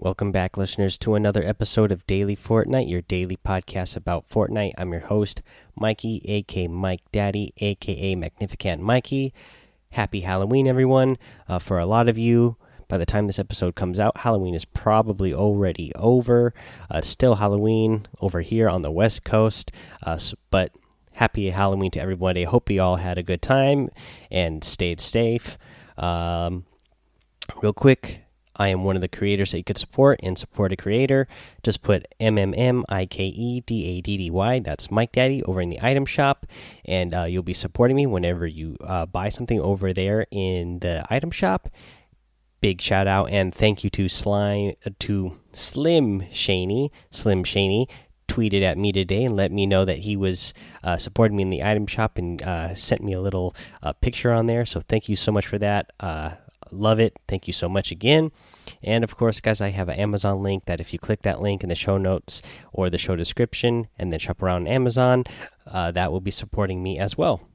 Welcome back, listeners, to another episode of Daily Fortnite, your daily podcast about Fortnite. I'm your host, Mikey, aka Mike Daddy, aka Magnificent Mikey. Happy Halloween, everyone. Uh, for a lot of you, by the time this episode comes out, Halloween is probably already over. Uh, still Halloween over here on the West Coast, uh, but happy Halloween to everybody. Hope you all had a good time and stayed safe. Um, real quick, I am one of the creators that you could support and support a creator. Just put M M M I K E D A D D Y. That's Mike Daddy over in the item shop, and uh, you'll be supporting me whenever you uh, buy something over there in the item shop. Big shout out and thank you to Slime uh, to Slim Shaney Slim Shaney tweeted at me today and let me know that he was uh, supporting me in the item shop and uh, sent me a little uh, picture on there. So thank you so much for that. Love it. Thank you so much again. And of course, guys, I have an Amazon link that if you click that link in the show notes or the show description and then shop around Amazon, uh, that will be supporting me as well.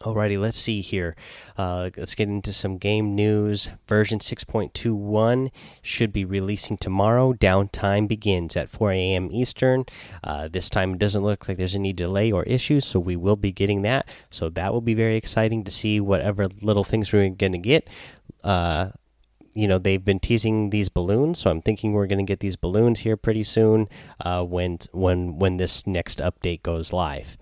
Alrighty, let's see here. Uh, let's get into some game news. Version 6.21 should be releasing tomorrow. Downtime begins at 4 a.m. Eastern. Uh, this time it doesn't look like there's any delay or issues, so we will be getting that. So that will be very exciting to see whatever little things we're going to get. Uh, you know they've been teasing these balloons, so I'm thinking we're going to get these balloons here pretty soon uh, when when when this next update goes live.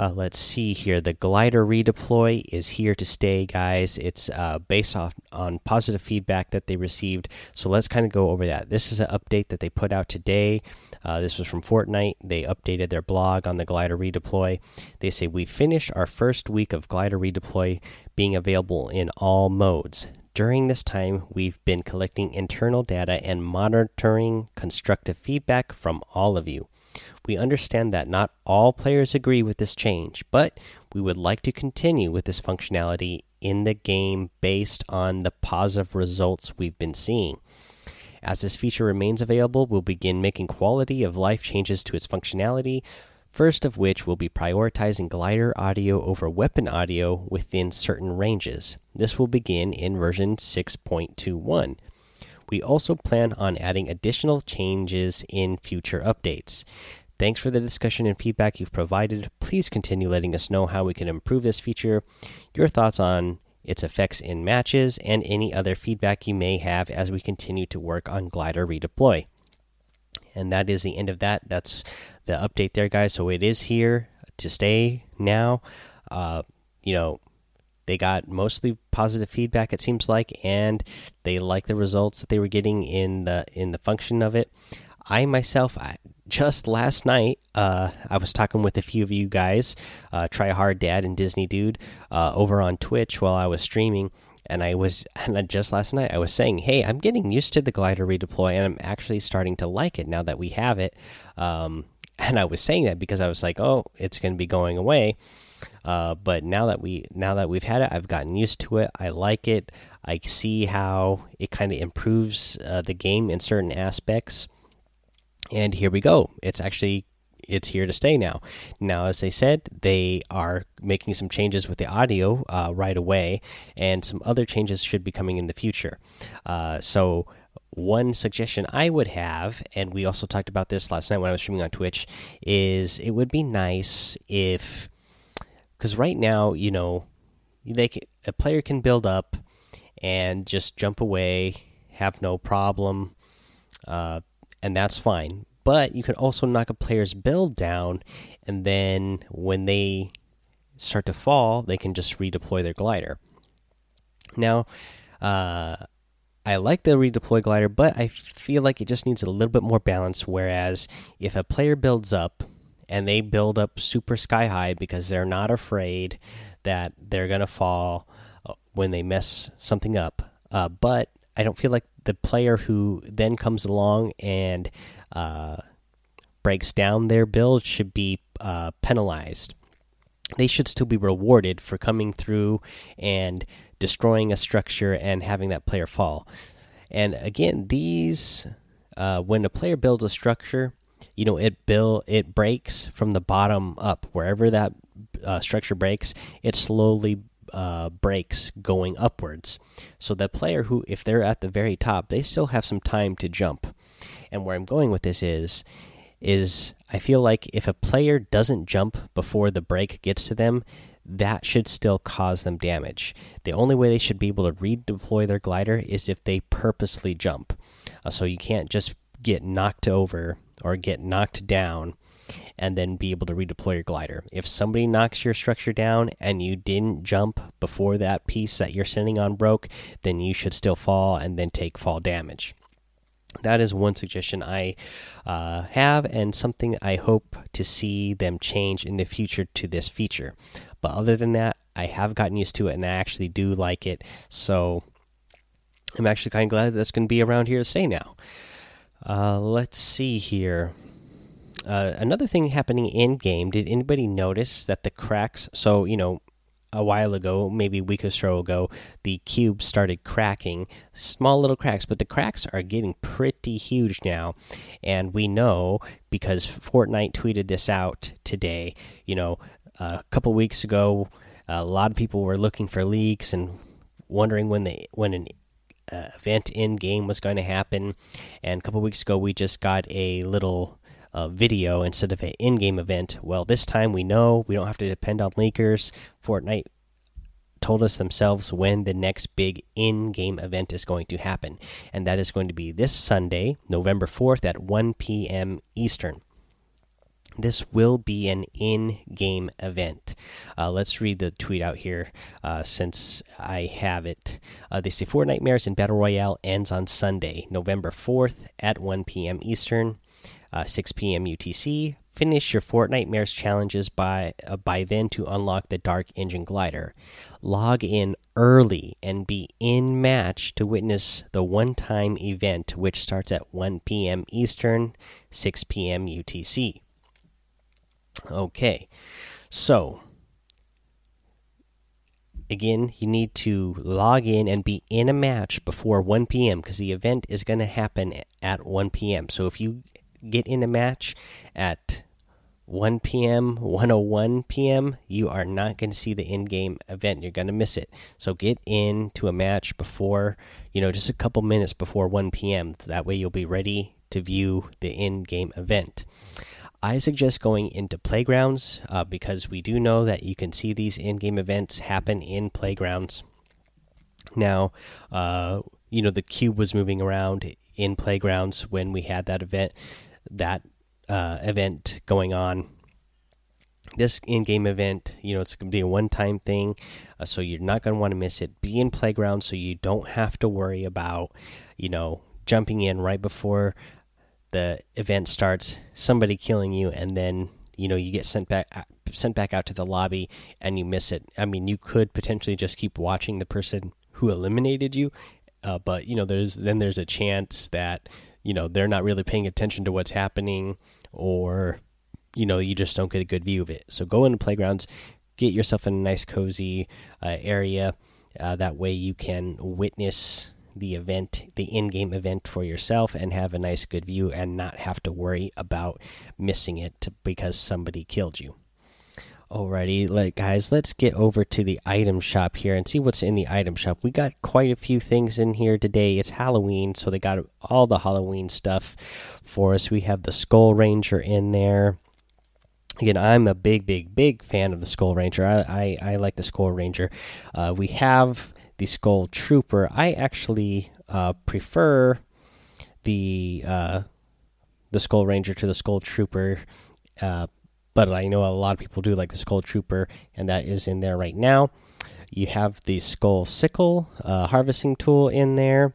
Uh, let's see here. The glider redeploy is here to stay, guys. It's uh, based off on positive feedback that they received. So let's kind of go over that. This is an update that they put out today. Uh, this was from Fortnite. They updated their blog on the glider redeploy. They say we finished our first week of glider redeploy being available in all modes. During this time, we've been collecting internal data and monitoring constructive feedback from all of you. We understand that not all players agree with this change, but we would like to continue with this functionality in the game based on the positive results we've been seeing. As this feature remains available, we'll begin making quality of life changes to its functionality, first of which will be prioritizing glider audio over weapon audio within certain ranges. This will begin in version 6.21. We also plan on adding additional changes in future updates. Thanks for the discussion and feedback you've provided. Please continue letting us know how we can improve this feature, your thoughts on its effects in matches, and any other feedback you may have as we continue to work on Glider Redeploy. And that is the end of that. That's the update there, guys. So it is here to stay now. Uh, you know, they got mostly positive feedback it seems like and they like the results that they were getting in the in the function of it i myself I, just last night, uh, I was talking with a few of you guys, uh, Try Hard Dad and Disney Dude, uh, over on Twitch while I was streaming. And I was, and just last night, I was saying, hey, I'm getting used to the glider redeploy, and I'm actually starting to like it now that we have it. Um, and I was saying that because I was like, oh, it's going to be going away. Uh, but now that we now that we've had it, I've gotten used to it. I like it. I see how it kind of improves uh, the game in certain aspects and here we go it's actually it's here to stay now now as they said they are making some changes with the audio uh, right away and some other changes should be coming in the future uh, so one suggestion I would have, and we also talked about this last night when I was streaming on Twitch, is it would be nice if, because right now, you know, they can, a player can build up and just jump away, have no problem, uh, and that's fine. But you can also knock a player's build down, and then when they start to fall, they can just redeploy their glider. Now, uh, I like the redeploy glider, but I feel like it just needs a little bit more balance. Whereas if a player builds up and they build up super sky high because they're not afraid that they're going to fall uh, when they mess something up, uh, but I don't feel like the player who then comes along and uh, breaks down their build should be uh, penalized. They should still be rewarded for coming through and destroying a structure and having that player fall. And again, these uh, when a player builds a structure, you know it build it breaks from the bottom up. Wherever that uh, structure breaks, it slowly uh, breaks going upwards. So the player who, if they're at the very top, they still have some time to jump. And where I'm going with this is, is I feel like if a player doesn't jump before the break gets to them, that should still cause them damage. The only way they should be able to redeploy their glider is if they purposely jump. Uh, so you can't just get knocked over or get knocked down and then be able to redeploy your glider. If somebody knocks your structure down and you didn't jump before that piece that you're sitting on broke, then you should still fall and then take fall damage. That is one suggestion I uh, have, and something I hope to see them change in the future to this feature. But other than that, I have gotten used to it and I actually do like it. So I'm actually kind of glad that that's going to be around here to stay now. Uh, let's see here. Uh, another thing happening in game. Did anybody notice that the cracks? So you know, a while ago, maybe a week or so ago, the cube started cracking, small little cracks, but the cracks are getting pretty huge now. And we know because Fortnite tweeted this out today. You know, a couple weeks ago, a lot of people were looking for leaks and wondering when they when an uh, event in game was going to happen. And a couple weeks ago, we just got a little uh, video instead of an in game event. Well, this time we know we don't have to depend on leakers. Fortnite told us themselves when the next big in game event is going to happen. And that is going to be this Sunday, November 4th at 1 p.m. Eastern. This will be an in game event. Uh, let's read the tweet out here uh, since I have it. Uh, they say Fortnitemares in Battle Royale ends on Sunday, November 4th at 1 p.m. Eastern, uh, 6 p.m. UTC. Finish your Fortnitemares challenges by uh, by then to unlock the Dark Engine Glider. Log in early and be in match to witness the one-time event, which starts at 1 p.m. Eastern, 6 p.m. UTC. Okay, so again, you need to log in and be in a match before 1 p.m. because the event is going to happen at 1 p.m. So if you get in a match at 1 p.m., 101 p.m., you are not going to see the in game event. You're going to miss it. So get into a match before, you know, just a couple minutes before 1 p.m. That way you'll be ready to view the in game event. I suggest going into playgrounds uh, because we do know that you can see these in-game events happen in playgrounds. Now, uh, you know the cube was moving around in playgrounds when we had that event, that uh, event going on. This in-game event, you know, it's going to be a one-time thing, uh, so you're not going to want to miss it. Be in playgrounds so you don't have to worry about, you know, jumping in right before the event starts, somebody killing you, and then you know you get sent back uh, sent back out to the lobby and you miss it. I mean, you could potentially just keep watching the person who eliminated you, uh, but you know there's then there's a chance that you know they're not really paying attention to what's happening, or you know you just don't get a good view of it. So go into playgrounds, get yourself in a nice cozy uh, area. Uh, that way you can witness the event, the in game event for yourself and have a nice good view and not have to worry about missing it because somebody killed you. Alrighty, guys, let's get over to the item shop here and see what's in the item shop. We got quite a few things in here today. It's Halloween, so they got all the Halloween stuff for us. We have the Skull Ranger in there. Again, I'm a big, big, big fan of the Skull Ranger. I, I, I like the Skull Ranger. Uh, we have the Skull Trooper. I actually uh, prefer the uh, the Skull Ranger to the Skull Trooper, uh, but I know a lot of people do like the Skull Trooper, and that is in there right now. You have the Skull Sickle uh, harvesting tool in there,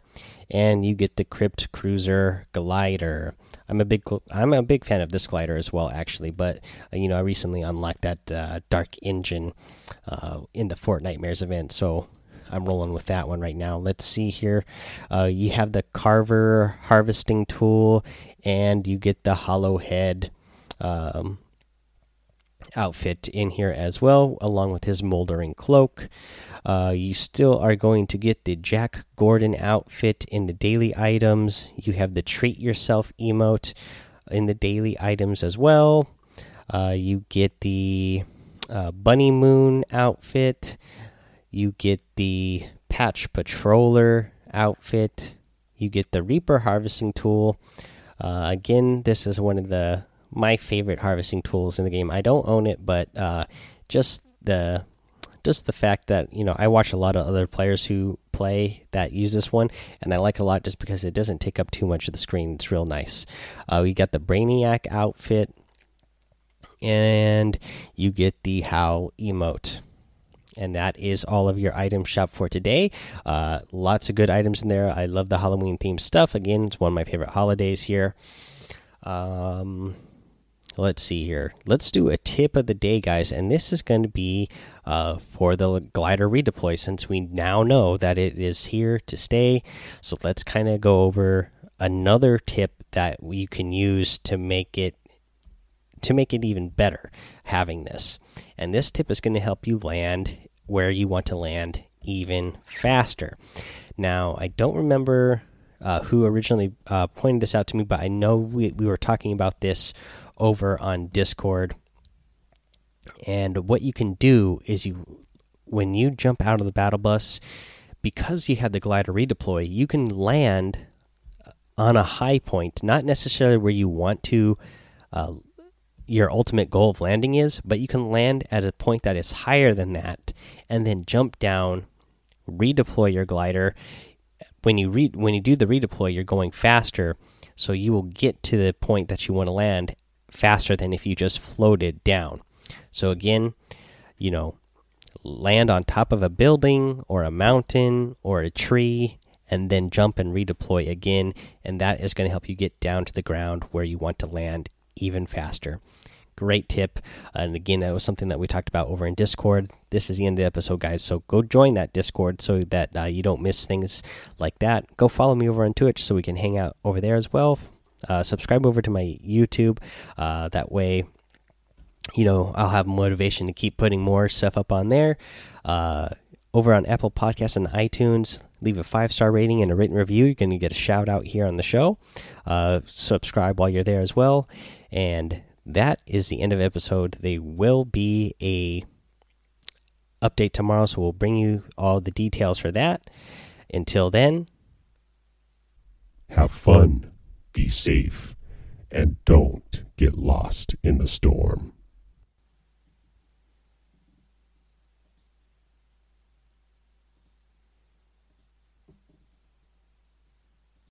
and you get the Crypt Cruiser glider. I'm a big I'm a big fan of this glider as well, actually. But uh, you know, I recently unlocked that uh, Dark Engine in the Fortnitemares event, so I'm rolling with that one right now. Let's see here. Uh, you have the Carver harvesting tool, and you get the Hollow Head um, outfit in here as well, along with his moldering cloak. Uh, you still are going to get the Jack Gourdon outfit in the daily items. You have the Treat Yourself emote in the daily items as well. Uh, you get the uh, Bunny Moon outfit you get the Patch Patroller outfit, you get the Reaper harvesting tool. Uh, again, this is one of the my favorite harvesting tools in the game. I don't own it, but uh, just the just the fact that you know I watch a lot of other players who play that use this one, and I like a lot just because it doesn't take up too much of the screen. It's real nice. Uh, we got the Brainiac outfit, and you get the Howl emote. And that is all of your item shop for today. Uh, lots of good items in there. I love the Halloween themed stuff. Again, it's one of my favorite holidays here. Um, let's see here. Let's do a tip of the day, guys. And this is going to be uh, for the glider redeploy since we now know that it is here to stay. So let's kind of go over another tip that you can use to make it to make it even better having this. And this tip is going to help you land where you want to land even faster. Now, I don't remember uh, who originally uh, pointed this out to me, but I know we, we were talking about this over on Discord. And what you can do is you, when you jump out of the battle bus, because you had the glider redeploy, you can land on a high point, not necessarily where you want to. Uh, your ultimate goal of landing is, but you can land at a point that is higher than that, and then jump down, redeploy your glider. When you re when you do the redeploy, you're going faster, so you will get to the point that you want to land faster than if you just floated down. So again, you know, land on top of a building or a mountain or a tree and then jump and redeploy again and that is going to help you get down to the ground where you want to land even faster. Great tip. And again, that was something that we talked about over in Discord. This is the end of the episode, guys. So go join that Discord so that uh, you don't miss things like that. Go follow me over on Twitch so we can hang out over there as well. Uh, subscribe over to my YouTube. Uh, that way, you know, I'll have motivation to keep putting more stuff up on there. Uh, over on Apple Podcasts and iTunes, leave a five star rating and a written review. You're going to get a shout out here on the show. Uh, subscribe while you're there as well. And that is the end of episode. There will be a update tomorrow, so we'll bring you all the details for that. Until then, have fun, be safe, and don't get lost in the storm.